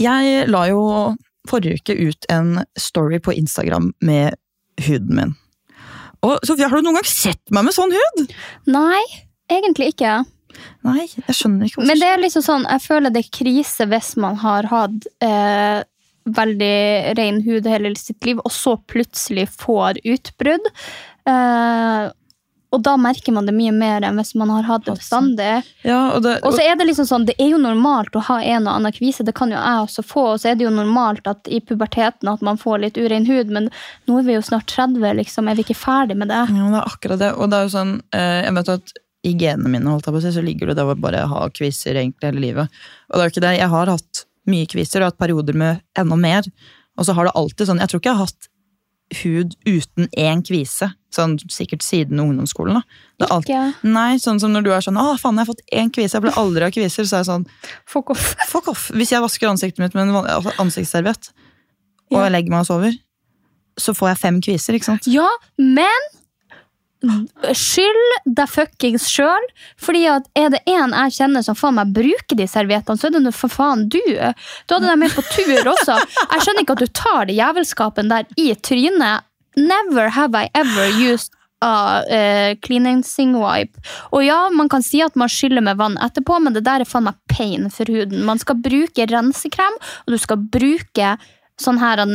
Jeg la jo forrige uke ut en story på Instagram med huden min. Og Sofie, har du noen gang sett meg med sånn hud? Nei, egentlig ikke. Nei, jeg skjønner ikke Men det er liksom sånn, jeg føler det er krise hvis man har hatt eh, veldig ren hud hele sitt liv, og så plutselig får utbrudd. Eh, og da merker man det mye mer enn hvis man har hatt det bestandig. Ja, og det, Og så er det liksom sånn, det er jo normalt å ha en og annen kvise, det kan jo jeg også få, og så er det jo normalt at i puberteten at man får litt urein hud, men nå er vi jo snart 30, liksom, er vi ikke ferdig med det? Ja, det er akkurat det. Og det er jo sånn, eh, jeg vet at i genene mine holdt jeg på å si, så ligger det der å bare ha kviser egentlig hele livet. Og det er jo ikke det. Jeg har hatt mye kviser og hatt perioder med enda mer. Og så har det alltid sånn Jeg tror ikke jeg har hatt hud uten én kvise. Sånn sikkert siden ungdomsskolen. da. Det alt, nei, sånn som når du er sånn 'Å, faen, jeg har fått én kvise. Jeg ble aldri av kviser.' Så er jeg sånn fuck off. Fuck off. Hvis jeg vasker ansiktet mitt med en altså ansiktsserviett, og jeg legger meg og sover, så får jeg fem kviser, ikke sant? Ja, men skyld deg fuckings sjøl. Fordi at er det en jeg kjenner som faen meg bruker de serviettene, så er det nå for faen du. Du hadde dem med på tur også. Jeg skjønner ikke at du tar det jævelskapen der i trynet. Never have I ever used a uh, cleansing wipe. Og ja, man kan si at man skyller med vann etterpå, men det der er faen meg pain for huden. Man skal bruke rensekrem, og du skal bruke sånn her, en,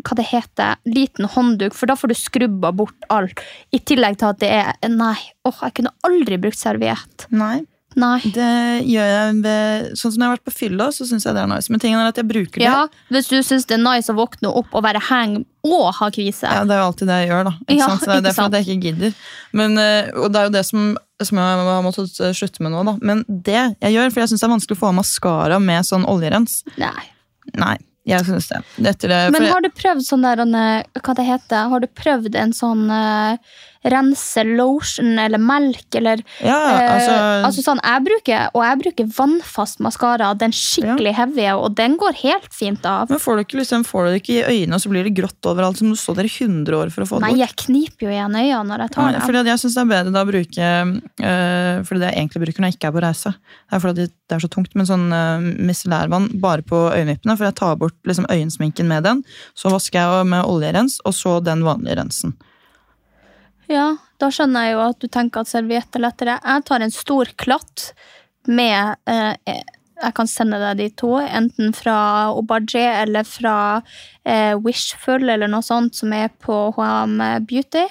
hva det heter, liten håndduk, for da får du skrubba bort alt. I tillegg til at det er Nei, åh, jeg kunne aldri brukt serviett. Nei. Nei. Det gjør jeg ved Sånn som når jeg har vært på fylla, så syns jeg det er nice. Men tingen er at jeg bruker det. Ja, hvis du syns det er nice å våkne opp og være hang og ha kvise. Ja, det er jo alltid det jeg gjør, da. Ikke Ja, sant? Så det er derfor at jeg ikke gidder. Men, eh, og det er jo det som, som jeg har måttet eh, slutte med nå, da. Men det jeg gjør, for jeg syns det er vanskelig å få av maskara med sånn oljerens. Nei. Nei, jeg syns det. Det Men har du prøvd sånn der, hva det heter, har du prøvd en sånn uh, rense lotion eller melk eller Ja, eh, altså, altså sånn, jeg bruker, og jeg bruker vannfast maskara, den skikkelig heavy, og den går helt fint av. Men får du, ikke, liksom, får du det ikke i øynene, og så blir det grått overalt, som du så der i 100 år for å få det Nei, bort. jeg kniper jo igjen øynene når jeg tar Ja, fordi jeg syns det er bedre da å bruke øh, Fordi det jeg egentlig bruker når jeg ikke er på reise. Det er fordi det er så tungt, men sånn øh, micellærvann bare på øyenvippene. For jeg tar bort liksom, øyensminken med den. Så vasker jeg med oljerens, og så den vanlige rensen. Ja, da skjønner jeg jo at du tenker at serviett er lettere. Jeg tar en stor klatt med eh, Jeg kan sende deg de to, enten fra Obadje eller fra eh, Wishful eller noe sånt som er på HM Beauty.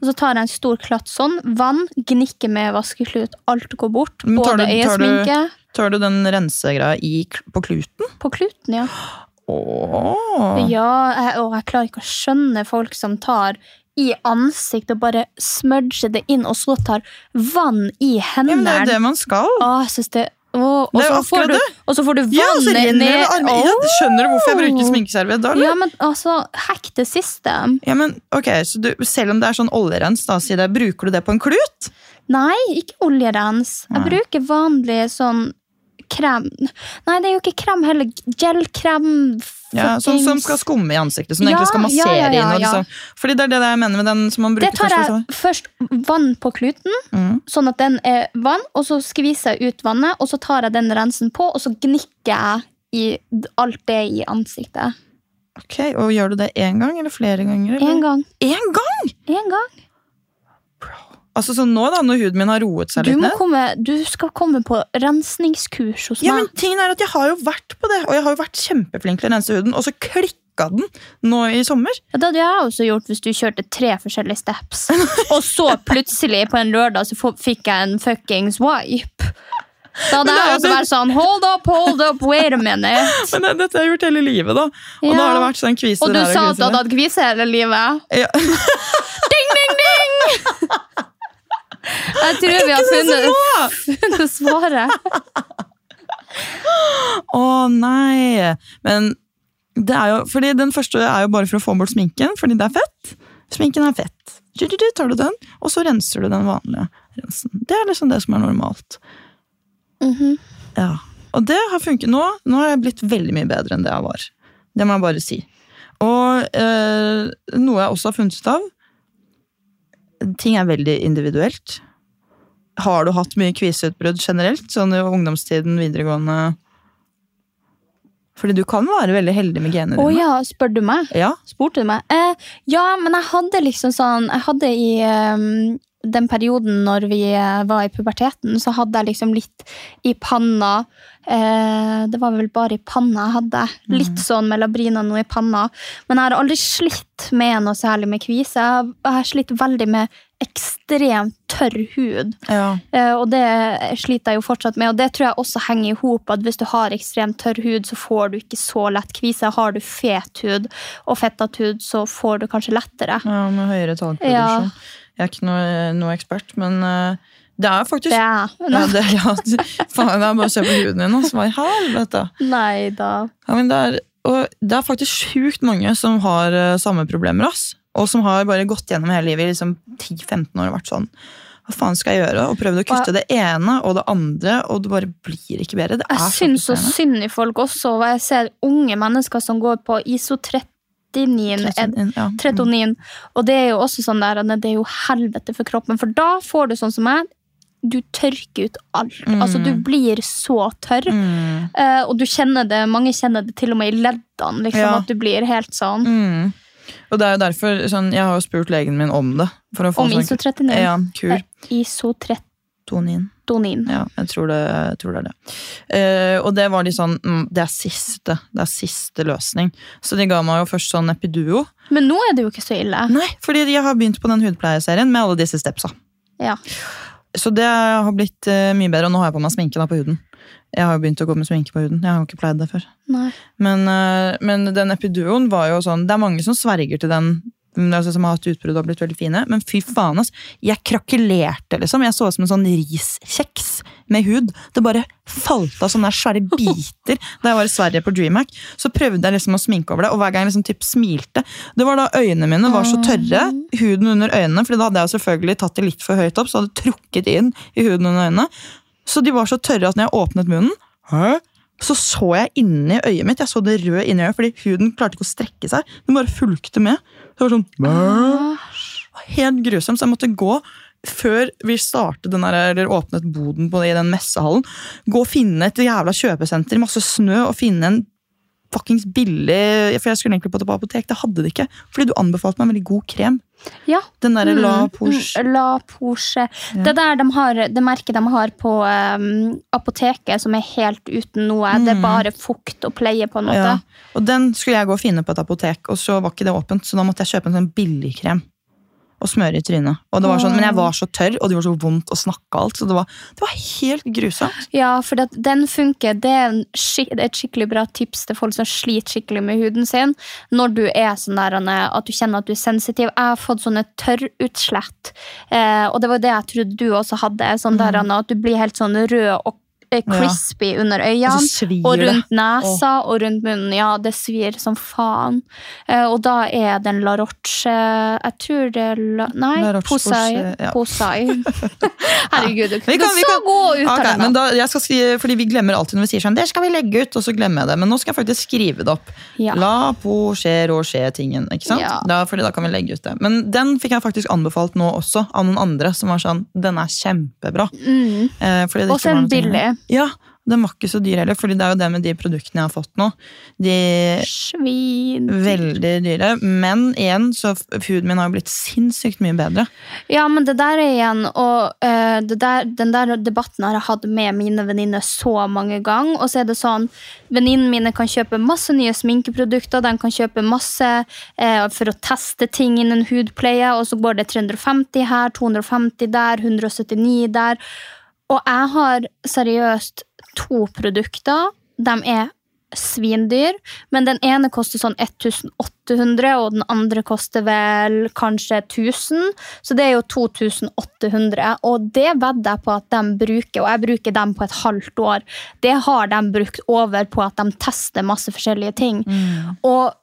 Og så tar jeg en stor klatt sånn. Vann, gnikker med vaskeklut. Alt går bort. Men tar Både øyesminke Tar du den rensegreia i, på kluten? På kluten, ja. Åh. Ja, jeg, og jeg klarer ikke å skjønne folk som tar i ansiktet og bare smudger det inn, og så tar vann i Ja, hendene. men det er jo det man skal. Åh, jeg synes det og, er så får du, og så får du vannet ja, ned Oh. Ja, skjønner du hvorfor jeg bruker sminkeserviett da? Ja, men altså, hack the system. Ja, men ok, så du, Selv om det er sånn oljerens, da, si det, bruker du det på en klut? Nei, ikke oljerens. Jeg Nei. bruker vanlig sånn krem Nei, det er jo ikke krem heller. Gelkrem. Ja, Sånn som skal skumme i ansiktet, som du Ja, egentlig skal massere ja, ja, inn. Liksom. Fordi det er det jeg mener med den som man bruker Det tar jeg først vann på kluten, Mm. sånn at den er vann, og så skviser jeg ut vannet, og så tar jeg den rensen på, og så gnikker jeg i alt det i ansiktet. Ok, og Gjør du det én gang eller flere ganger? Én En gang. En gang? En gang. Altså sånn nå da, når huden min har roet seg Du, litt ned komme, du skal komme på rensningskurs hos Ja, men tingen er at jeg har jo vært på det, og jeg har jo vært kjempeflink til å rense huden, og så klikka den nå i sommer. Ja, det hadde jeg også gjort hvis du kjørte tre forskjellige steps. Og så plutselig på en lørdag så fikk jeg en fuckings wipe. Da hadde jeg også vært sånn Hold up, hold up, wait a minute. Men det, dette har jeg gjort hele livet, da. Og Ja. da har det vært sånn kviser Og du sa at du hadde hatt kvise hele livet. Ja. Ding, ding, ding! Jeg tror vi har funnet, funnet svaret. Å nei! Men det er jo, fordi den første er jo bare for å få bort sminken, fordi det er fett. Sminken er fett. Du, du, du, tar du den, og så renser du den vanlige rensen. Det er liksom det som er normalt. Mhm. Ja. Og det har funket nå. Nå har jeg blitt veldig mye bedre enn det jeg var. Det må jeg bare si. Og eh, noe jeg også har funnet ut av Ting er veldig individuelt. Har du hatt mye kviseutbrudd generelt, sånn i ungdomstiden, videregående Fordi du kan være veldig heldig med genene Å dine. ja, spør du meg? Ja. Spurte du meg? Eh, ja, men jeg hadde liksom sånn Jeg hadde i eh, den perioden når vi eh, var i puberteten, så hadde jeg liksom litt i panna. Eh, det var vel bare i panna jeg hadde. Litt sånn med labrina nå i panna. Men jeg har aldri slitt med noe særlig med kvise. Jeg har slitt veldig med ekstremt tørr hud. Ja. Eh, og det sliter jeg jo fortsatt med, og det tror jeg også henger i hop at hvis du har ekstremt tørr hud, så får du ikke så lett kvise. Har du fet hud og fettet hud, så får du kanskje lettere. ja, med høyere tallproduksjon. Jeg er ikke noe, noe ekspert, men eh, det er faktisk er ja, det, ja, faen, det er bare å se på huden din. Altså. Hva i helvete? Nei da. Ja, men det, er, og det er faktisk sjukt mange som har eh, samme problemer. Ass. Og som har bare gått gjennom hele livet i liksom 10-15 år og vært sånn Hva faen skal jeg gjøre? Og prøvd å kutte det ene og det andre, og det bare blir ikke bedre. Det Jeg syns så synd i folk også, og jeg ser unge mennesker som går på ISO 39, 39, ja. 39. Og det er jo også sånn der, det er jo helvete for kroppen, for da får du sånn som meg. Du tørker ut alt. Mm. Altså, du blir så tørr. Mm. Eh, og du kjenner det, mange kjenner det til og med i leddene, liksom, ja. at du blir helt sånn. Mm. Og det er jo derfor, sånn, Jeg har jo spurt legen min om det. om sånn, ISO 39? Ja, kur. Eh, ISO 39. Melatonin. Ja, jeg tror det, jeg tror det er det. Uh, og det var de sånn mm, Det er siste. Det er siste løsning. Så de ga meg jo først sånn Epiduo. Men nå er det jo ikke så ille. Nei, fordi jeg har begynt på den hudpleieserien med alle disse stepsa. Ja. Så det har blitt uh, mye bedre, og nå har jeg på meg sminke på huden. Jeg har jo begynt å gå med sminke på huden. Jeg har jo ikke pleid det før. Men, eh, men, den epiduoen var jo sånn Det er mange som sverger til den Altså, som har hatt utbrudd og blitt veldig fine. Men fy faen, altså. Jeg krakelerte, liksom. Jeg så ut som en sånn riskjeks med hud. Det bare falt av sånne svære biter da jeg var i Sverige på DreamHack. Så prøvde jeg liksom å sminke over det, og hver gang jeg liksom typ smilte Det var da øynene mine var så tørre, huden under øynene, for da hadde jeg selvfølgelig tatt det litt for høyt opp, så hadde jeg trukket inn i huden under øynene. Så de var så tørre at når jeg åpnet munnen, Hæ? så så jeg inni øyet mitt, jeg så det røde inni øyet, fordi huden klarte ikke å strekke seg. Den bare fulgte med. Det var sånn «Bæ?» Helt grusomt, så jeg måtte gå før vi startet den der, eller åpnet boden på det, i den messehallen. Gå og finne et jævla kjøpesenter masse snø og finne en fuckings billig For jeg skulle egentlig på det på apotek, det hadde de ikke. Fordi du anbefalte meg en veldig god krem. Ja. Den derre Mm, La Poche. mm, La Poche. Det der de har, det merket de har på um, apoteket, som er helt uten noe. Det er bare fukt og pleie, på en måte. Mm. Ja. Og den skulle jeg gå og finne på et apotek, og så var ikke det åpent, så da måtte jeg kjøpe en sånn billigkrem og smøre i trynet. Og det var sånn, Men jeg var så tørr, og det var så vondt å snakke alt, så det var, det var helt grusomt. Ja, for det, den funker. Det er, skik et skikkelig bra tips til folk som sliter skikkelig med huden sin. Når du er sånn der at du kjenner at du er sensitiv. Jeg har fått sånne tørrutslett, eh, og det var det jeg trodde du også hadde. Sånn der Anne, At du blir helt sånn rød og eh, crispy under øynene. Og rundt nesa og rundt munnen. Ja, det svir som faen. Eh, og da er den La Roche Jeg tror det er La... Nei, La Roche. Posay, ja. Posay. Herregud, du kan- så kan- god uttale men da, skal skrive, fordi Vi glemmer alltid når vi sier sånn, det skal vi legge ut, og så glemmer jeg det. Men nå skal jeg faktisk skrive det opp. Ja. La skje-tingen. ikke sant? Ja. Da, fordi da kan vi legge ut det. Men den fikk jeg faktisk anbefalt nå også, av noen andre, som var sånn Den er kjempebra. Mm. Eh, fordi det Også en billig. Ja, Den var ikke så dyr heller, fordi det er jo det med de produktene jeg har fått nå. De Svin. Veldig dyre. Men igjen, så huden min har jo blitt sinnssykt mye bedre. Ja, men det der er igjen Og uh, det der, den der debatten har jeg hatt med mine venninner så mange ganger. Og så er det sånn Venninnene mine kan kjøpe masse nye sminkeprodukter. De kan kjøpe masse uh, for å teste ting innen hudpleie, og så går det 350 her, 250 der, 179 der. Og jeg har seriøst to produkter. De er svindyr, men den ene koster sånn 1800, og den andre koster vel kanskje 1000, så det er jo 2800, og det vedder jeg på at de bruker, og jeg bruker dem på et halvt år. Det har de brukt over på at de tester masse forskjellige ting. Og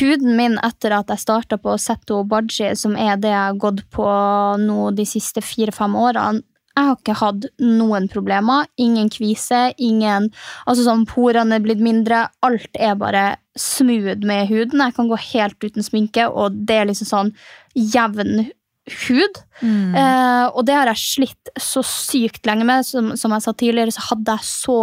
huden min etter at jeg starta på Zetto Baji, som er det jeg har gått på nå de siste fire-fem årene, jeg har ikke hatt noen problemer. Ingen kvise, ingen Altså sånn, Porene er blitt mindre. Alt er bare smooth med huden. Jeg kan gå helt uten sminke, og det er liksom sånn jevn hud. Eh, og det har jeg slitt så sykt lenge med. Som, som jeg sa tidligere, så hadde jeg så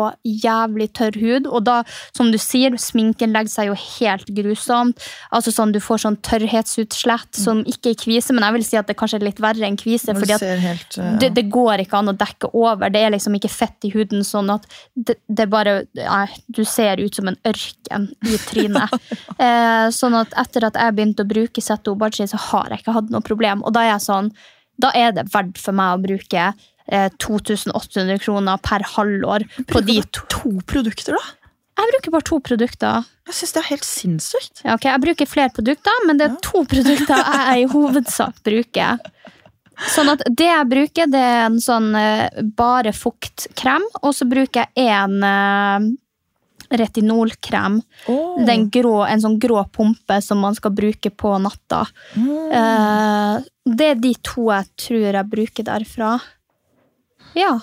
jævlig tørr hud. Og da, som du sier, sminken legger seg jo helt grusomt. Altså sånn, Du får sånn tørrhetsutslett som ikke er kvise, men jeg vil si at det kanskje er litt verre enn kvise. For ja. eh, det, det går ikke an å dekke over. Det er liksom ikke fett i huden, sånn at det, det bare nei, Du ser ut som en ørken i trynet. eh, sånn at etter at jeg begynte å bruke Zetto Bachi, så har jeg ikke hatt noe problem. Og da er jeg sånn Da er det verdt for meg å bruke eh, 2800 kroner per halvår på de to. To produkter, da? Jeg bruker bare to produkter. Jeg synes det er helt sinnssykt. Ja, ok, Jeg bruker flere produkter, men det er to produkter jeg i hovedsak bruker. Sånn at Det jeg bruker, det er en sånn eh, bare fuktkrem, og så bruker jeg en eh, retinolkrem. Den grå, en sånn grå pumpe som man skal bruke på natta. Mm. det er de to jeg tror jeg bruker derfra. Ja.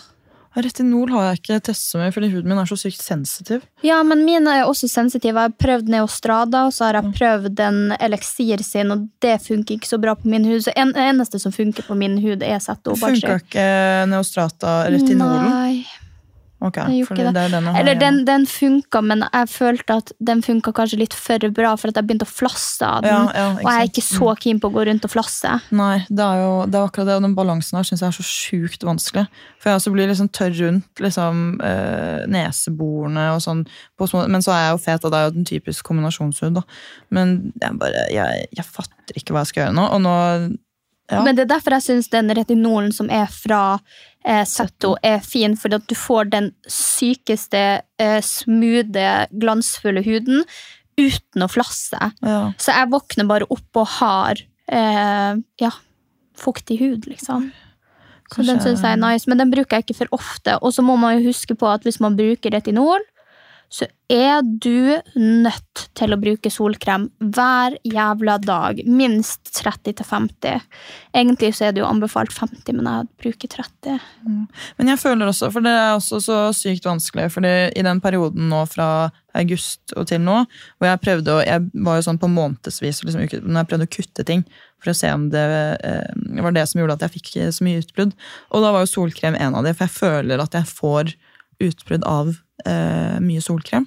Retinol har jeg ikke testet mye, fordi huden min er så sykt sensitiv. Ja, men mine er også sensitive. Jeg har prøvd Neostrada, og så har jeg prøvd en eliksir sin, og det funker ikke så bra på min hud. Så en, eneste som funker på min hud, er Bachi. Funka ikke Neostrata retinolen? Nei. Ok, Den det, det er denne her, Eller den, den funka, men jeg følte at den funka kanskje litt for bra, for at jeg begynte å flasse av den. Ja, ja, og jeg er ikke så keen på å gå rundt og flasse. Nei, det er jo det er akkurat det, og den balansen her synes jeg er så sjukt vanskelig. For jeg også blir liksom tørr rundt liksom, øh, neseborene og sånn. På små, men så er jeg jo fet, og det er jo den typiske kombinasjonshud. Da. Men jeg bare, jeg, jeg fatter ikke hva jeg skal gjøre nå. Og nå ja. Men det er derfor jeg syns den retinolen som er fra eh, Zetto, er fin, fordi at du får den sykeste, eh, smoothe, glansfulle huden uten å flasse. Ja. Så jeg våkner bare opp og har eh, ja, fuktig hud, liksom. Så den syns jeg er nice, men den bruker jeg ikke for ofte. Og så må man jo huske på at hvis man bruker retinol, så er du nødt til å bruke solkrem hver jævla dag. Minst 30-50. Egentlig så er det jo anbefalt 50, men jeg bruker 30. Men jeg føler også, for det er også så sykt vanskelig, for i den perioden nå fra august og til nå, hvor jeg prøvde å, jeg var jo sånn på månedsvis liksom, når jeg prøvde å kutte ting, for å se om det eh, var det som gjorde at jeg fikk så mye utbrudd. Og da var jo solkrem en av de, for jeg føler at jeg får utbrudd av eh, mye solkrem.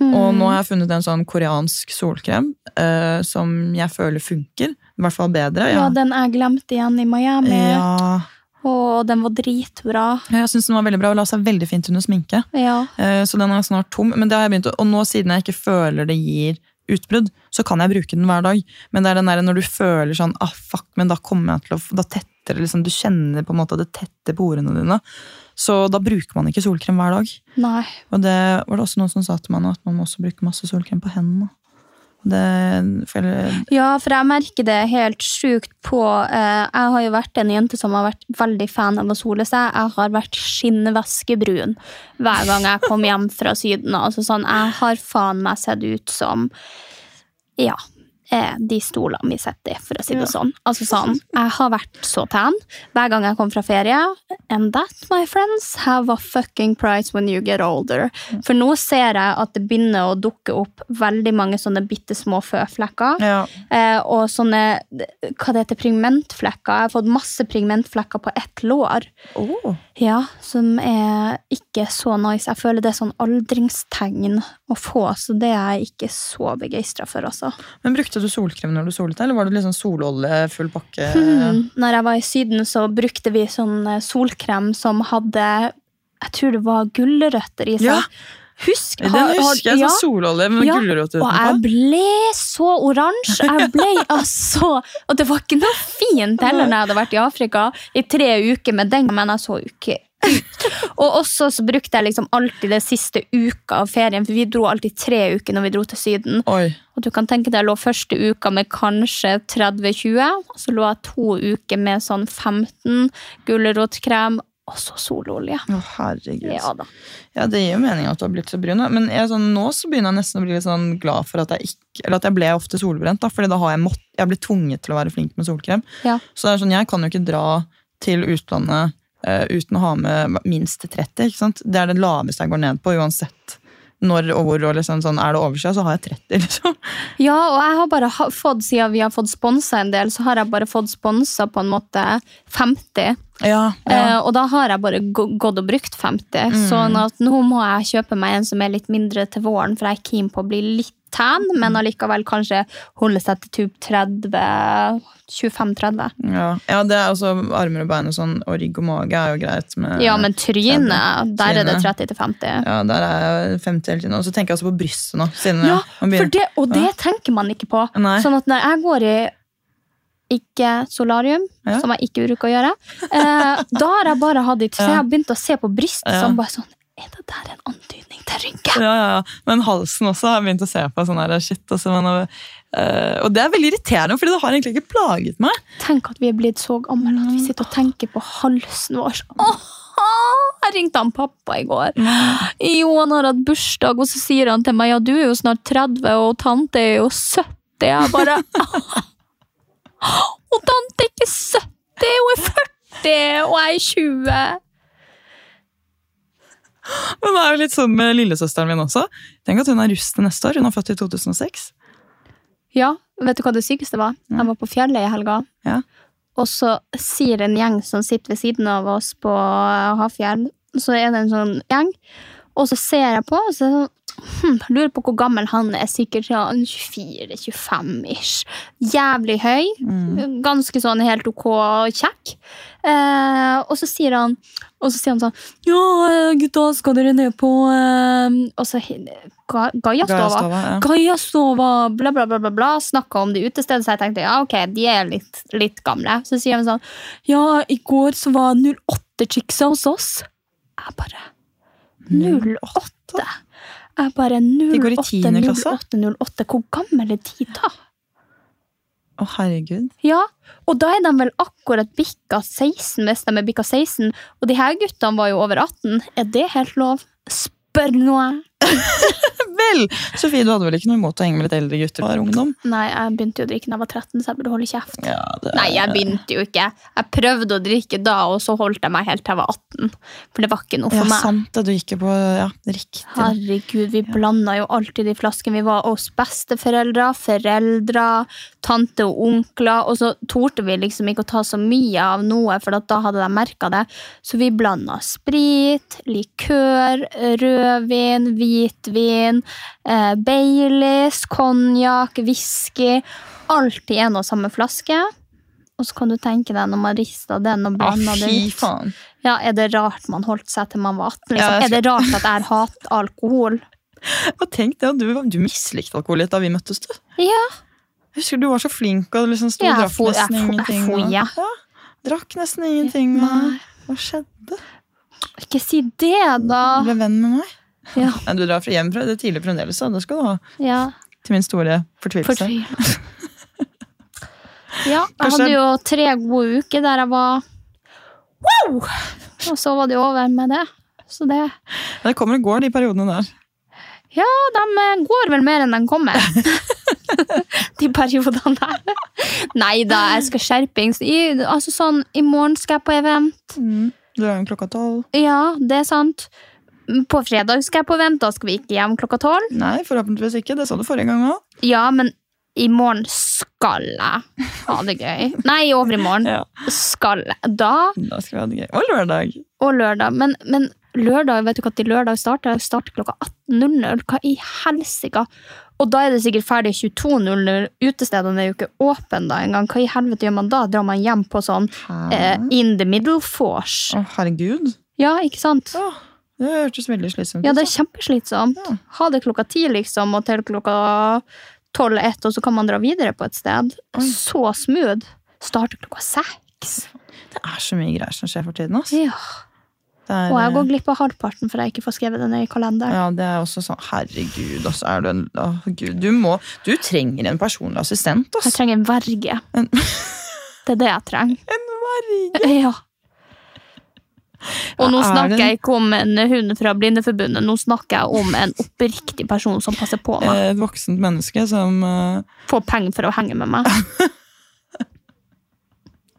Og nå har jeg funnet en sånn koreansk solkrem eh, som jeg føler funker. I hvert fall bedre. Ja, den jeg glemte igjen i Miami. ja. Og den var dritbra. Ja, Jeg synes den var veldig bra og la seg veldig fint under sminke. Ja. Eh, Så den er snart tom. Men det har jeg begynt å, og nå siden jeg ikke føler det gir utbrudd, så kan jeg bruke den hver dag. Men det er den der når du føler sånn ah, fuck, men da kommer jeg til å Da tetter det liksom, du kjenner på en måte det tette på ordene dine. Så da bruker man ikke solkrem hver dag. Nei. Og det var det også noen som sa til meg nå, at man må også bruke masse solkrem på hendene. Det, for jeg, Ja, for jeg merker det helt sjukt på eh, Jeg har jo vært en jente som har vært veldig fan av å sole seg. Jeg har vært skinnvæskebrun hver gang jeg kom hjem fra Syden. Altså sånn, jeg har faen meg sett ut som Ja. Er de stolene vi sitter i, for å si det sånn. Altså sånn, Jeg har vært så tan hver gang jeg kom fra ferie. And that, my friends, have a fucking price when you get older. For nå ser jeg at det begynner å dukke opp veldig mange sånne bitte små føflekker. Ja. Eh, og sånne hva det heter, pigmentflekker. Jeg har fått masse pigmentflekker på ett lår. Oh. Ja, Som er ikke så nice. Jeg føler det er sånn aldringstegn å få, så det er jeg ikke så begeistra for, altså. Men Brukte du solkrem når du solet deg, eller var det liksom sololje full pakke? Hmm. Når jeg var i Syden, så brukte vi sånn eh, solkrem som hadde Jeg tror det var gulrøtter i seg. Ja. Husk, Den har- har- husker jeg, ja. sånn sololje med Ja, gulrøtter Og jeg ble så oransje. Jeg ble altså Og det var ikke noe fint heller når jeg hadde vært i Afrika i tre uker med den, men jeg så jo ikke. Og også så brukte jeg liksom alltid det siste uka av ferien, for vi dro alltid tre uker når vi dro til Syden. Oi. Og du kan tenke deg, jeg lå første uka med kanskje 30-20, og så lå jeg to uker med sånn 15 gulrotkrem, og så sololje. Å, herregud. Ja. Ja, Det gir jo mening at du har blitt så brun. Men jeg, sånn, nå så begynner jeg nesten å bli litt sånn glad for at jeg ikke, eller at jeg ble ofte solbrent. da, fordi da har jeg mått, jeg blitt tvunget til å være flink med solkrem. Ja. Så det er sånn, jeg kan jo ikke dra til utlandet uten å ha med minst 30. ikke sant? Det er det laveste jeg går ned på, uansett når og hvor. og liksom sånn, Er det overskya, så har jeg 30. liksom. Ja, og jeg har bare fått, siden vi har fått sponsa en del, så har jeg bare fått sponsa på en måte 50. Ja, Eh, og da har jeg bare gått og brukt 50. Sånn at nå må jeg kjøpe meg en som er litt mindre til våren, for jeg er keen på å bli litt tan, men allikevel kanskje holde seg til typ 30 25-30. ja. ja, det er også armer og bein og sånn, og rygg og mage er jo greit. med... Ja, men trynet, der er det 30-50. Ja, der er jeg 50 hele tiden. Og så tenker jeg også på brystet nå. Ja, det, og det tenker man ikke på. Nei. Sånn at når jeg går i ikke solarium, Ja. som jeg ikke bruker å gjøre, eh, da har jeg bare hatt det. Så jeg har begynt å se på brystet Ja. som bare sånn Er det der en antydning til rynke? Ja, ja, ja. Men halsen også har jeg begynt å se på. sånn her shit. Altså, men, Uh, og det er veldig irriterende, fordi det har egentlig ikke plaget meg. Tenk at vi er blitt så gamle at vi sitter og tenker på halsen vår. Oh, jeg ringte han pappa i går. Jo, han har hatt bursdag, og så sier han til meg ja, du er jo snart 30, og tante er jo 70. Jeg bare Og Dante er ikke 70, hun er 40, og jeg er 20. Men det er jo litt sånn med lillesøsteren min også. Tenk at hun er russ til neste år. Hun er født i 2006. Ja, vet du hva det sykeste var? Jeg var på fjellet i helga, Ja. og så sier en gjeng som sitter ved siden av oss på Hafjell, så er det en sånn gjeng, og så ser jeg på, og så er det sånn, hm, lurer på hvor gammel han er, sikkert ja, 24-25-ish. Jævlig høy, ganske sånn helt ok kjekk. Eh, og så sier han og så sier han sånn Ja, gutta, skal dere ned på eh, Og så Ga- Gajastova. Ja. Bla, bla, bla, bla, bla. Snakka om det utestedet, så jeg tenkte ja, ok, de er litt, litt gamle. Så sier han sånn Ja, i går så var 08-chicksa hos oss. Jeg bare 08? Jeg bare 08, De går i tiende klasse. 08, 08. Hvor gammel er de da? Å, herregud. Ja, og da er de vel akkurat bikka 16, hvis de er bikka 16. Og de her guttene var jo over 18. Er det helt lov? Spør nå jeg. Vel! Sofie, du hadde vel ikke noe imot å henge med litt eldre gutter? Var ungdom? Nei, jeg begynte jo å drikke da jeg var 13, så jeg burde holde kjeft. Ja, det Nei, jeg begynte jo ikke. Jeg prøvde å drikke da, og så holdt jeg meg helt til jeg var 18. For det var ikke noe ja, for meg. sant det. Du gikk på Ja, riktig. Herregud, vi blanda jo alltid de flaskene. Vi var hos besteforeldre, foreldre, tante og onkler. Og så torde vi liksom ikke å ta så mye av noe, for da hadde de merka det. Så vi blanda sprit, likør, rødvin, hvitvin, eh, Baileys, konjakk, whisky. Alt i en og samme flaske. Og så kan du tenke deg når man rista den og blanda ah, den ut. Ja, Er det rart man holdt seg til man var 18? Liksom? Ja, jeg Er det rart at jeg hater alkohol? Og tenk det, du, du mislikte alkohol litt da vi møttes, du. Ja. Jeg husker du var så flink og liksom sto Ja, og drakk nesten jeg ingenting. fo- og- ja. Drakk nesten ingenting. Nei. hva skjedde? Ikke si det, da! Du ble venn med meg. Ja. Du drar fra hjem fra det tidlig fremdeles, så det skal du ha. ja. Til min store fortvilelse. Ja, jeg Kanskje- hadde jo tre gode uker der jeg var wow! Og så var det over med det. Så det Det kommer og går, de periodene der. Ja, de eh, går vel mer enn de kommer. De periodene der. Nei da, jeg skal skjerpings. I, altså sånn, I morgen skal jeg på event. Du er jo klokka tolv. Ja, det er sant. På fredag skal jeg på event. Da skal vi ikke hjem klokka tolv. Nei, forhåpentligvis ikke. Det sa du forrige gang òg. Ja, men i morgen skal jeg ha det gøy. Nei, i overmorgen Ja. skal jeg. Da Da skal vi ha det gøy. Og lørdag. og lørdag. Men, men lørdag, vet du til lørdag starter? Starter klokka 18.00. Hva i helsike? Og da er det sikkert ferdig 22.00. Utestedene er jo ikke åpne da engang. Hva i helvete gjør man da? Drar man hjem på sånn eh, in the middle force? Å, herregud. Ja, ikke sant? Å, det hørtes veldig slitsomt ut. Ja, det er kjempeslitsomt. Ja. Ha det klokka ti, liksom, og til klokka tolv-ett, og så kan man dra videre på et sted. Oi. Så smooth. Starte klokka seks. Det er så mye greier som skjer for tiden. ass. Ja. Det er, Og jeg går eh, glipp av halvparten for jeg ikke får skrevet den i kalenderen. ja, det er også sånn Herregud, altså. Er du en Å, gud. Du må Du trenger en personlig assistent, Jeg trenger en verge. En- Det er det jeg trenger. En verge. Ja. Og nå Er snakker jeg ikke om en hund fra Blindeforbundet, nå snakker jeg om en oppriktig person som passer på meg. Et voksent menneske som uh... Får penger for å henge med meg.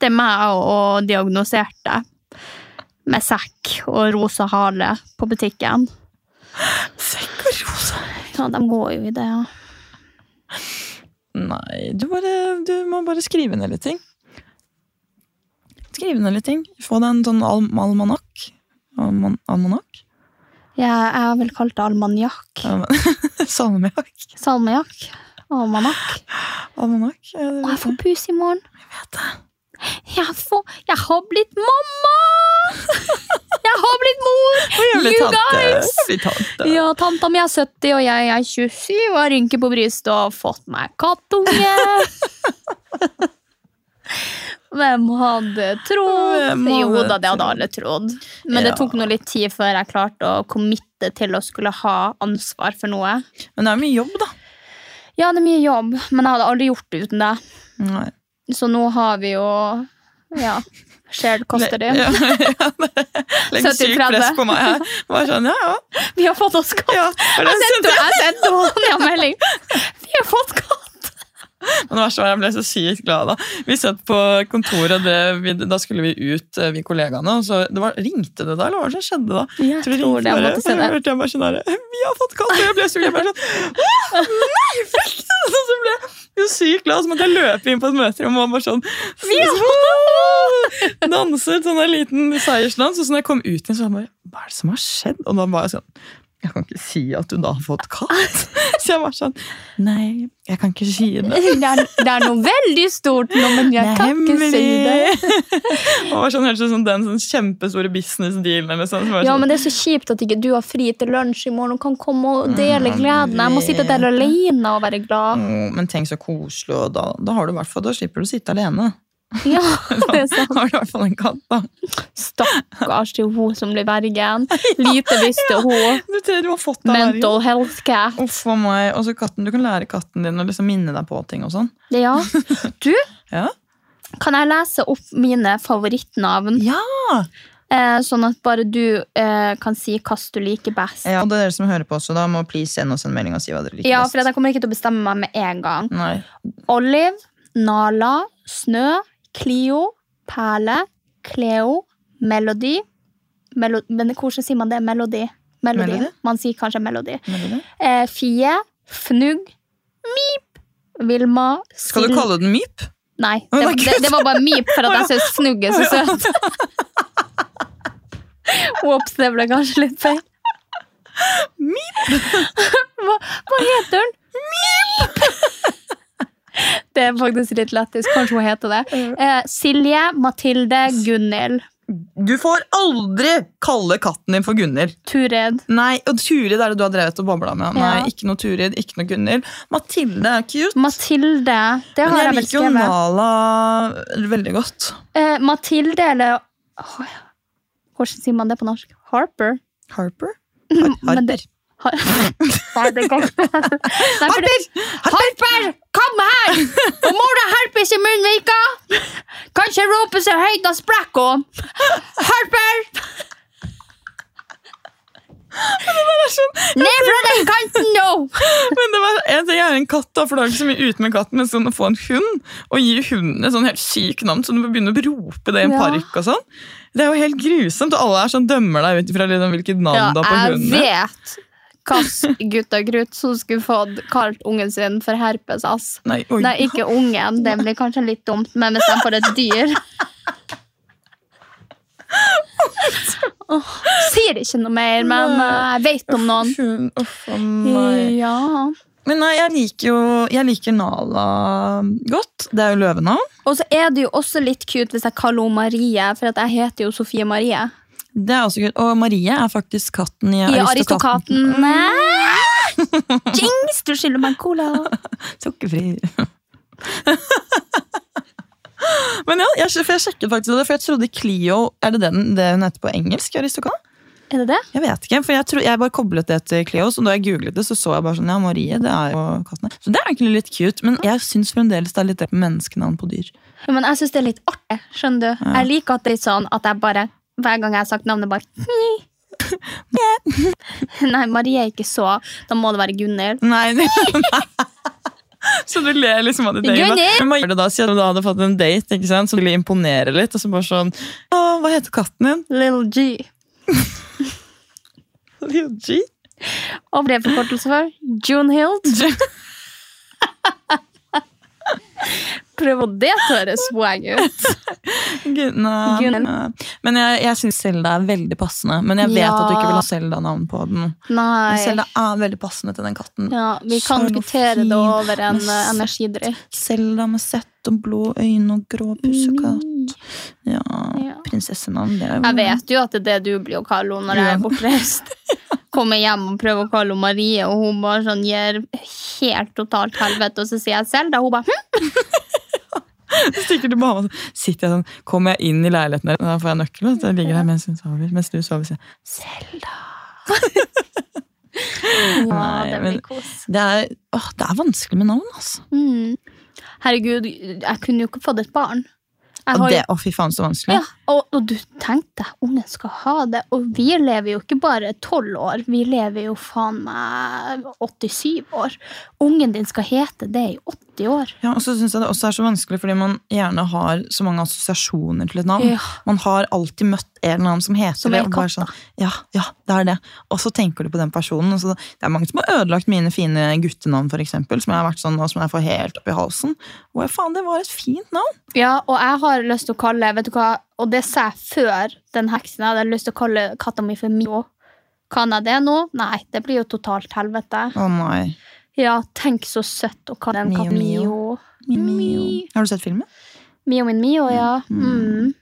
Det er meg og diagnoserte med sekk og rosa hale på butikken. Sekk og rosa. Ja, de går jo i det. ja. Nei, du, bare, du må bare skrive ned litt ting. Skrive ned litt ting. Få deg en sånn al almanakk. Alman almanakk? Jeg, jeg har vel kalt det almanjakk. Salmiakk. Salmiakk. Almanakk. Almanakk. ja, Og jeg får pus i morgen. vet det. Jeg, får, jeg har blitt mamma! Jeg har blitt mor! Jeg You tante. guys! Tante. Ja, tanta mi er 70, og jeg er 27 og har rynker på brystet og har fått meg kattunge. Hvem hadde trodd? Hvem Jo da, det hadde alle trodd. Men det tok nå litt tid før jeg klarte å committe til å skulle ha ansvar for noe. Men det er mye jobb, da. Ja, det er mye jobb, men jeg hadde aldri gjort det uten det. Nei. Så nå har vi jo Ja, shared custody. Ja, ja, Legg 70-30. sykt press på meg her. Bare sånn, ja, ja. Vi har fått oss katt! ja. Jeg sendte, jeg sendte melding. Vi har fått katt! Men det verste var, jeg ble så sykt glad da. Vi satt på kontoret, det, da skulle vi ut, eh, vi kollegaene. Og så det var, ringte det da, eller hva var det som skjedde da? Jeg Tror tror det, jeg måtte se det. og hørte jeg bare sånn der, Vi har fått katt! Og jeg ble så jeg Bare sånn, nei, fikk du det?» Og så ble jeg sykt glad, så måtte jeg løpe inn på et møterom og bare sånn Danset sånn en liten seiersdans. Og så når jeg kom ut igjen, så var jeg bare Hva er det som har skjedd? Og da var jeg sånn Jeg kan ikke si at du da har fått katt. Så jeg var sånn Nei, jeg kan ikke si det. Det er, det er noe veldig stort nå, men jeg kan ikke si det. det var sånn, helt sånn den sånn kjempestore business-dealen. Eller sånn, som Ja, sånn, men det er så kjipt at ikke du har fri til lunsj i morgen og kan komme og dele Mm, gleden. Jeg må sitte der alene og være glad. «Åh, men tenk så koselig, og da, da har du i hvert fall, da slipper du å sitte alene. Ja, det er sant. har du i hvert fall en katt, da. Stakkars til hun som blir vergen. Lite visste hun. Du, tror du har fått deg Mental health cat. Uff a meg. Og så katten, du kan lære katten din å liksom minne deg på ting og sånn. Ja. Du, Ja. kan jeg lese opp mine favorittnavn? Ja! Eh, sånn at bare du eh, kan si hva du liker best. ja! Og det er dere som hører på også, da må please sende oss en melding og si hva dere liker Ja, best. for jeg kommer ikke til å bestemme meg med en gang. Nei. Olive, Nala, Snø, Clio, Perle, Cleo, Melody Melo Men hvordan sier man det? Melody? Melody. Melody? Man sier kanskje Melody. Melody? Eh, Fie, Fnugg, Mip, Vilma Skal du kalle den Mip? Nei, det, oh det, det var bare Mip for at jeg syns Fnugg er så søt. Ops, det ble kanskje litt feil. Hva, hva heter den? Mip! Det er faktisk litt lættis. Kanskje hun heter det. Eh, Silje, Mathilde, Gunhild, Du får aldri kalle katten din for Gunhild. Turid. Nei, og Turid er det du har drevet og babla med. Nei, Ja. Ikke noe Turid, ikke noe Gunhild. Mathilde er cute. Mathilde. Det Men har jeg jeg vel liker jo. Nala veldig godt. Eh, Mathilde eller Hvordan sier man det på norsk? Harper? Harper? Men Harper. Nei, det går ikke. For Harper! Kom her! Og mor har herpes i munnvika! Kan ikke rope så høyt da sprekker hun! Harper! sånn- Ned fra den kanten nå! Men det var en ting, jeg er en katt, da, for det er ikke så mye ute med katten. Men sånn å få en hund og gi hunden et sånn helt sykt navn, så du må begynne å rope det i en Ja. park og sånn. Det er jo helt grusomt, og alle er sånn dømmer deg ut ifra liksom hvilket navn Ja, du har på jeg vet hvilken krutt, som skulle fått kalt ungen sin for herpes, ass. Nei. Nei, ikke ungen, det blir kanskje litt dumt, men hvis de får et dyr Oh, Sier ikke noe mer, men eh, jeg vet om noen. Uff a meg. Ja. Men nei, jeg liker jo jeg liker Nala godt. Det er jo løvenavn. Og så er det jo også litt cute hvis jeg kaller henne Marie, for jeg heter jo Sofie Marie. Det er også gøy. Og Marie er faktisk katten i I. Aristokaten. Jings, Jinx, du skylder meg en cola. Sukkerfri. Men ja, jeg, for jeg sjekket faktisk det, for jeg trodde Clio Er det den, det hun heter på engelsk? Aristokat? Er det det? Jeg vet ikke, for jeg, tro, jeg bare koblet det til Cleo, så da jeg googlet det, så så jeg bare sånn, ja, Marie, det er jo kattene. Så det er egentlig litt cute, men jeg syns fremdeles det er litt menneskenavn på dyr. Ja, men jeg syns det er litt artig. skjønner du? Jeg liker at det er litt sånn at jeg bare hver gang jeg har sagt navnet, bare Nei, Marie er ikke så. Da må det være Gunhild. Nei, nei. Så du ler liksom av ditt eget. Men hva gjør du da, siden du hadde fått en date, ikke sant, som ville imponere litt, og så bare sånn, hva heter katten din? Little G. Little G? Og ble forkortelse for June Junhild. Prøv å det høres swag ut. Gunna. Gunhild. Men jeg, jeg syns Selda er veldig passende. Men jeg vet Ja. at du ikke vil ha Selda-navn på den. Men Nei. Selda er veldig passende til den katten. Ja, vi kan fin. det over en Med eh, energidrikk. Selda med sett og blå øyne og grå pussekatt. Ja, Ja. prinsessenavn. Det er jo Jeg vet jo at det er det du blir å kalle henne når jeg er bortreist. Kommer hjem og prøver å kalle henne Marie, og hun bare sånn gir helt totalt helvete. Og så sier jeg selv, og hun bare hm? Stikker du på sitter jeg sånn, kommer jeg inn i leiligheten der, da får jeg nøkkelen, så jeg ligger der mens hun sover. Mens du sover, sier Selda. Nei, det blir kos. Det er, åh, det er vanskelig med navn, altså. Mm. Herregud, jeg kunne jo ikke fått et barn. Og det, å fy faen, så vanskelig. Ja, og, og du tenkte ungen skal ha det. Og vi lever jo ikke bare tolv år, vi lever jo faen meg 87 år. Ungen din skal hete det i 80 år. Ja, og så synes jeg det også er så vanskelig fordi man gjerne har så mange assosiasjoner til et navn. Ja. Man har alltid møtt en eller annen som heter Som det. og bare sånn, ja, ja, det er det. Og så tenker du på den personen. Så, det er mange som har ødelagt mine fine guttenavn, for eksempel, som jeg har vært sånn, og som jeg får helt opp i halsen. Og jeg, faen, det var et fint navn. Ja, og jeg har lyst til å kalle vet du hva, Og det sa jeg før den heksen. Jeg hadde lyst til å kalle katta mi for Mio. Kan jeg det nå? Nei, det blir jo totalt helvete. Å nei. Ja, tenk så søtt å kalle en Mio, katt Mio. Mio. Mio. Har du sett filmen? Mio min Mio, ja. Mm.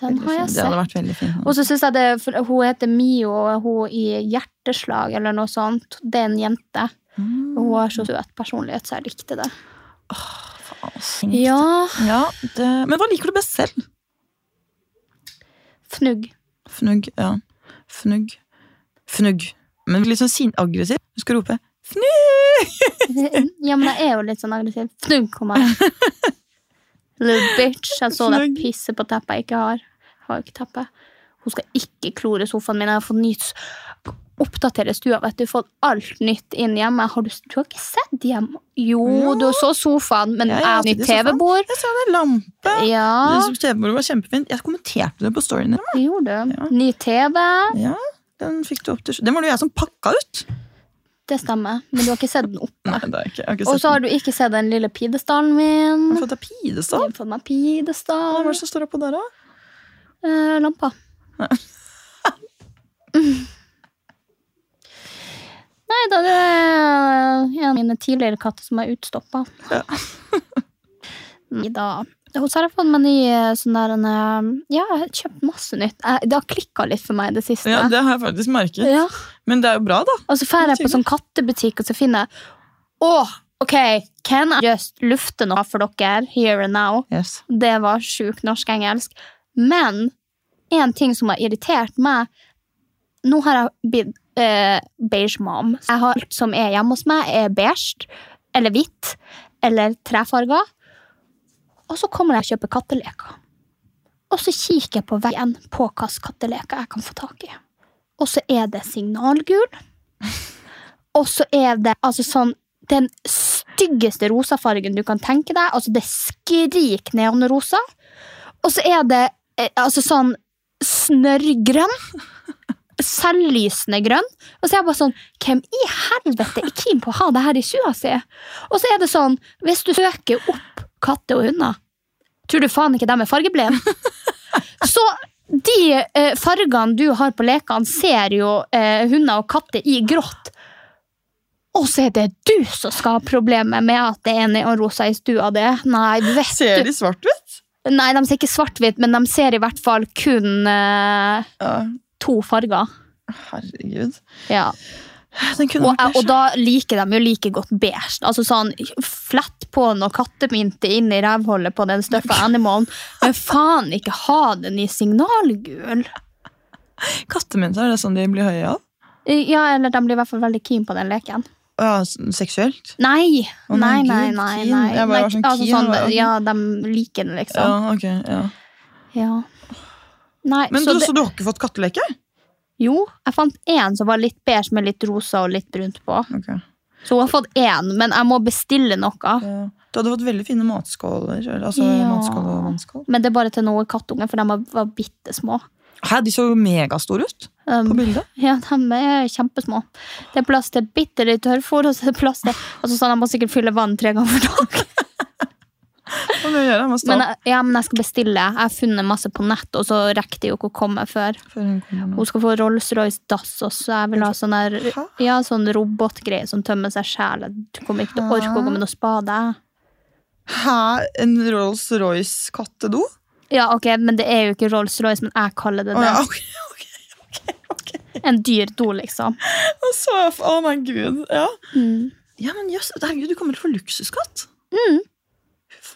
Den har jeg Det hadde vært veldig fin. Og så synes jeg det, Hun heter Mio, og hun i Hjerteslag eller noe sånt. Det er en jente. Og hun har så søt personlighet, så jeg likte det. Faen, Ja, ja det, men hva liker du best selv? fnugg. Fnugg, ja. Fnugg. Fnugg. Men litt sånn sin aggressiv. Du skal rope fnugg! Ja, men jeg er jo litt sånn aggressiv. Fnugg, kom her. Little bitch. Jeg så deg pisse på teppet jeg ikke har. Jeg har jo ikke teppe. Hun skal ikke klore sofaen min. Jeg har fått nytt Oppdatere stua, vet du. Fått alt nytt inn hjemme. Har du, du har ikke sett hjem? Jo, Ja. du så sofaen, men Ja, jeg har nytt. TV-bord. Jeg sa det, lampe! Ja, TV-bordet var kjempefint. Jeg kommenterte det på storyen gjorde du. Ja. Ny TV. Ja, den fikk du opp til Den var det jeg som pakka ut! Det stemmer. Men du har ikke sett den oppe. Nei, det er ikke. Jeg har ikke Og så har du ikke sett den lille pidestallen min. Har fått deg Jeg har fått meg Hva er det som står oppå der, da? Eh, lampa. Nei, da det er en av mine tidligere katter som er utstoppa. Ja. Nei da. Og så har jeg fått meg ny eh, sånn der en, eh, Ja, jeg har kjøpt masse nytt. Jeg, det har klikka litt for meg i det siste. Ja, Det har jeg faktisk merket. Ja. Men det er jo bra, da. Og så drar jeg på sånn kattebutikk, og så finner jeg Åh, ok, can I just lufte noe for dere here and now? Yes. Det var sjukt norsk-engelsk. Men en ting som har irritert meg Nå har jeg blitt eh, beige mom. Jeg har alt som er hjemme hos meg, er beige eller hvitt eller trefarga. Og så kommer jeg og kjøper katteleker. Og så kikker jeg på veien på hvilke katteleker jeg kan få tak i. Og så er det signalgul. Og så er det altså sånn den styggeste rosafargen du kan tenke deg. Altså Det skriker neonrosa. Og så er det eh, altså sånn snørrgrønn. Selvlysende grønn. Og så er jeg bare sånn Hvem i helvete er keen på å ha det her i stua si? Og så er det sånn Hvis du søker opp katter og hunder, tror du faen ikke de er fargeblinde? Så de eh, fargene du har på lekene, ser jo eh, hunder og katter i grått. Og så er det du som skal ha problemer med at det er neonrosa i stua di. Nei, vet Ser du. de svart-hvitt? Nei, de ser ikke svart-hvitt, men de ser i hvert fall kun eh, Ja. to farger. Herregud. Ja. Og, og da liker de jo like godt beige. Altså sånn, Flett på noe kattemynte inn i rævhullet på den støffa animalen, men faen ikke ha den i signalgul. Kattemynter, er det sånn de blir høye av? Ja, eller de blir i hvert fall veldig keen på den leken. Ja, seksuelt? Nei! Oh, nei, nei, nei, nei. Jeg bare var sånn altså, sånn, ja, de liker den, liksom. Ja, ok, ja. Ja. Nei, Men så du, det, så du har ikke fått katteleke? Jo, jeg fant én som var litt beige med litt rosa og litt brunt på. Okay. Så hun har fått én, men jeg må bestille noe. Ja. Du hadde fått veldig fine matskåler. Altså Ja. matskål og vannskål. Men det er bare til noen kattunger, for de var, bitte små. Hæ, de så jo megastore ut Um, på bildet. Ja, de er kjempesmå. Det er plass til bitte litt tørrfôr, og så er det plass til altså, sånn, De må sikkert fylle vann tre ganger for dag. Hva må gjøre? Må Men, ja, men jeg skal bestille. Jeg har funnet masse på nett, og så rekker det jo ikke å komme før. hun. Hun skal få Rolls-Royce dass, og så jeg vil ha sånn der Ja, sånn robotgreie som tømmer seg sjæl. Du kommer ikke til å orke å gå med noe spade. Hæ? En Rolls-Royce kattedo? Ja, ok, men det er jo ikke Rolls-Royce, men jeg kaller det det. det. ja, ok, ok, ok, okay. En dyr do, liksom. Å, my gud. Ja, Mm. ja men jøss, herregud, du kommer til å få luksuskatt. Mm.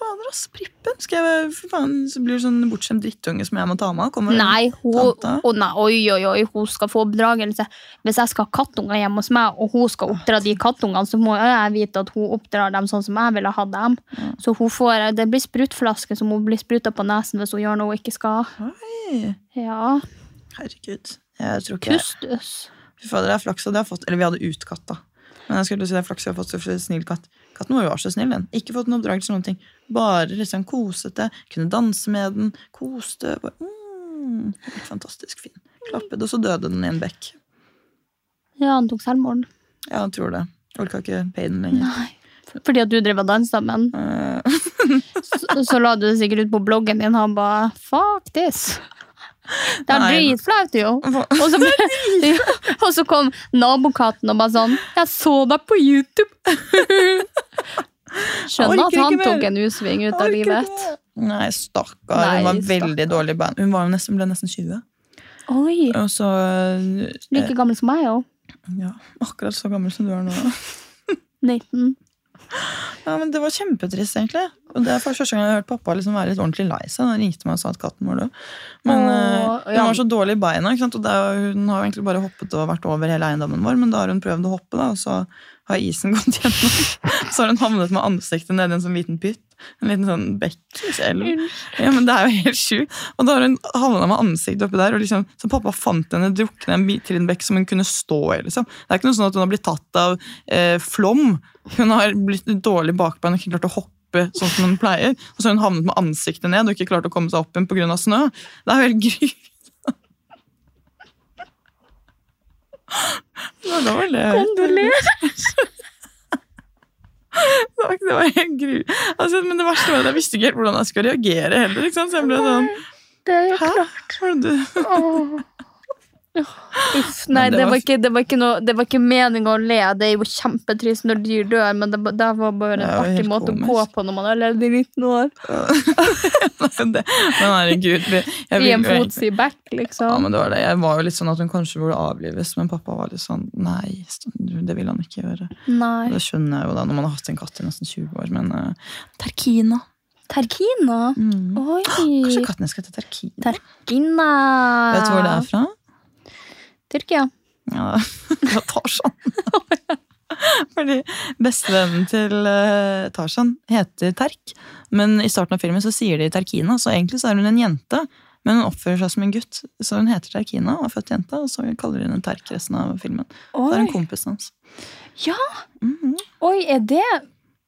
Fader, ass. Prippen. Skal jeg, for faen, så blir du sånn bortskjemt drittunge som jeg må ta med. Kommer Nei, hun, nei, oi, oi, oi, hun skal få oppdragelse. Hvis jeg skal ha kattunger hjemme hos meg, og hun skal oppdra de kattungene, så må jeg vite at hun oppdrar dem sånn som jeg ville ha dem. Så hun får, det blir sprutflaske som hun blir spruta på nesen hvis hun gjør noe hun ikke skal. Oi. Ja, Herregud. Jeg tror ikke kustus. Fy fader, det er flaks at jeg har fått Eller vi hadde utkatt, da. Men jeg skulle si det er flaks jeg har fått så snill katt. Katten vår var så snill. den Ikke fått noen oppdragelse. noen ting Bare liksom kosete. Kunne danse med den. Koste. Bare, mm, helt fantastisk fin. Klappet, og så døde den i en bekk. Ja, han tok selvmord. Ja, han tror det. Orka ikke paye lenger. Nei. Fordi at du drev og dansa med den. Eh, Så, så la du det sikkert ut på bloggen din, han bare Fuck this. Det er dritflaut, jo. Og så, ja, og så kom nabokatten og bare sånn Jeg så deg på YouTube! Skjønner at han tok en U-sving ut av livet. Nei, stakkar. Hun var veldig dårlig i bein. Hun var nesten, ble nesten 20. Oi, Og så like gammel som meg, òg. Ja, akkurat så gammel som du er nå. 19. Ja, men Det var kjempetrist, egentlig. Og det er for første gang jeg har hørt pappa liksom være litt ordentlig lei seg. Han ringte meg og sa at katten var død. Men Åh, ja. hun var så dårlig i beina. Og er, hun har jo egentlig bare hoppet og vært over hele eiendommen vår, men da har hun prøvd å hoppe, da, og så har isen gått gjennom. Så har hun havnet med ansiktet nedi en sånn liten pytt. En liten sånn bekk. Ja, men Det er jo helt sjukt. Og da har hun havna med ansiktet oppi der. og liksom, Så pappa fant henne drukne en bit til en bekk som hun kunne stå i. liksom. Det er ikke noe sånn at hun har blitt tatt av eh, flom. Hun har blitt dårlig bakbein og ikke klart å hoppe sånn som hun pleier. Og så har hun havnet med ansiktet ned og ikke klart å komme seg opp igjen pga. snø. Det er jo helt grusomt. Kondolerer! Det var, helt gru... Altså, men det verste var at jeg visste ikke helt hvordan jeg skulle reagere heller. Ikke sant? Så jeg ble sånn Det er jo klart. Hva er det du. Uff, nei, det det var ikke, det var ikke, noe, det var ikke meninga å le. Det er jo kjempetrist når dyr dør, men det, det var bare en var artig måte måte å gå på når man har levd i 19 år. det, Men herregud. vi- Jeg I en fotsid back, Ja, liksom. men det var det. Jeg var jo litt sånn at hun kanskje burde avlives, men pappa var litt sånn Nei, det vil han ikke gjøre. Nei. Det skjønner jeg jo da, når man har hatt en katt i nesten 20 år. Men uh, Terkina. Terkina? Mm. Oi. Kanskje katten skal hete Terkina? Terkina. Vet du hvor det er fra? Tyrkia. Ja, fra Tarzan. Fordi bestevennen til uh, Tarzan heter Terk. Men i starten av filmen så sier de Terkina, så egentlig så er hun en jente Men hun oppfører seg som en gutt, så hun heter Terkina og er født jente. Og så kaller hun henne Terk resten av filmen. Det er en kompis hans. Ja! Mhm. Oi, er det,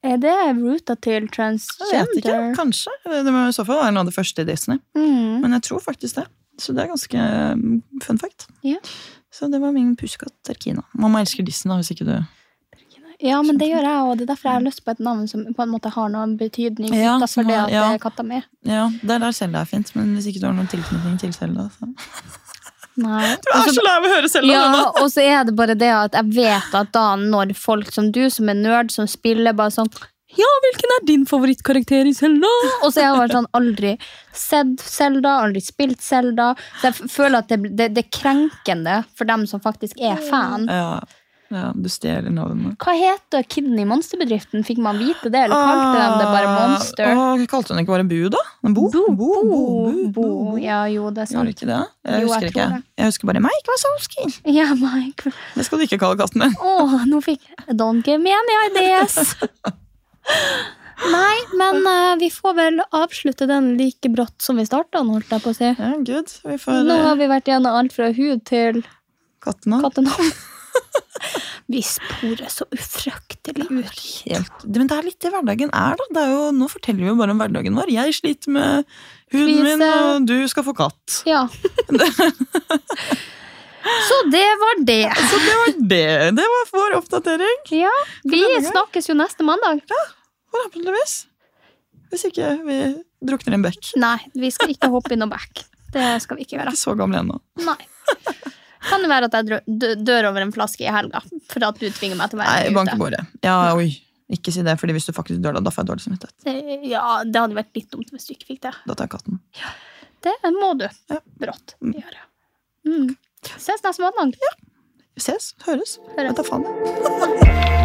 er det ruta til Jeg vet ikke, kanskje. Det må i så fall være noe av det første i Disney. Mm. Men jeg tror faktisk det. Så det er ganske mm, fun fact. Ja. Så det var min pusekatt Terkina. Mamma elsker dissen, da, hvis ikke du Ja, men det gjør jeg òg. Det er derfor jeg har lyst på et navn som på en måte har noen betydning. Ja, utenfor det at ja. det er katta mi. Ja, det er der Selda er fint, men hvis ikke du har noen tilknytning til Selda, så Nei. Du er så lei av å høre Selda! Ja, og så er det bare det at jeg vet at da når folk som du, som er nerd, som spiller bare sånn ja, hvilken er din favorittkarakter i Zelda? Og så har jeg bare sånn aldri sett Zelda, aldri spilt Zelda. Så jeg føler at det, det, det er krenkende for dem som faktisk er fan. Ja, ja du stjeler navnet. Hva heter kiden i monsterbedriften? Fikk man vite det, eller kalte de det bare Monster? Ah, kalte hun ikke bare Bu, da? Bo? Bo, bo, bo, Bo. Ja, jo, det er Gjorde sant. ikke det? Jeg husker ikke. Jeg husker bare Mike Wazowski. Ja, Mike. Det skal du ikke kalle katten din. Åh, nå fikk Don't give me any ideas. Nei, men uh, vi får vel avslutte den like brått som vi starta den, holdt jeg på å si. Ja. Vi får Nå har eh, vi vært gjennom alt fra hud til kattene. kattenavn. Vi sporer så ufrøktelig ut. Helt. Men det er litt det hverdagen er, da. Det er jo, nå forteller vi jo bare om hverdagen vår. Jeg sliter med huden min, og du skal få katt. Ja. Så det var det. Så det var det. Det var vår oppdatering. Ja, vi snakkes jo neste mandag. Ja, Forhåpentligvis. Hvis ikke vi drukner i en bekk. Nei, vi skal ikke hoppe i noen bekk. Det skal vi ikke gjøre. Ikke så gamle ennå. Nei. Kan det være at jeg dør over en flaske i helga for at du tvinger meg til å Nei, være bank i ute? bordet. Ja, oi. Ikke si det, fordi hvis du faktisk dør da, da får jeg dårlig samvittighet. Ja, det hadde vært litt dumt hvis du ikke fikk det. Da tar jeg katten. Det må du Ja. brått gjøre. Mm. Ses neste mandag. Vi ses. Høres. Høres. Jeg tar faen. Ha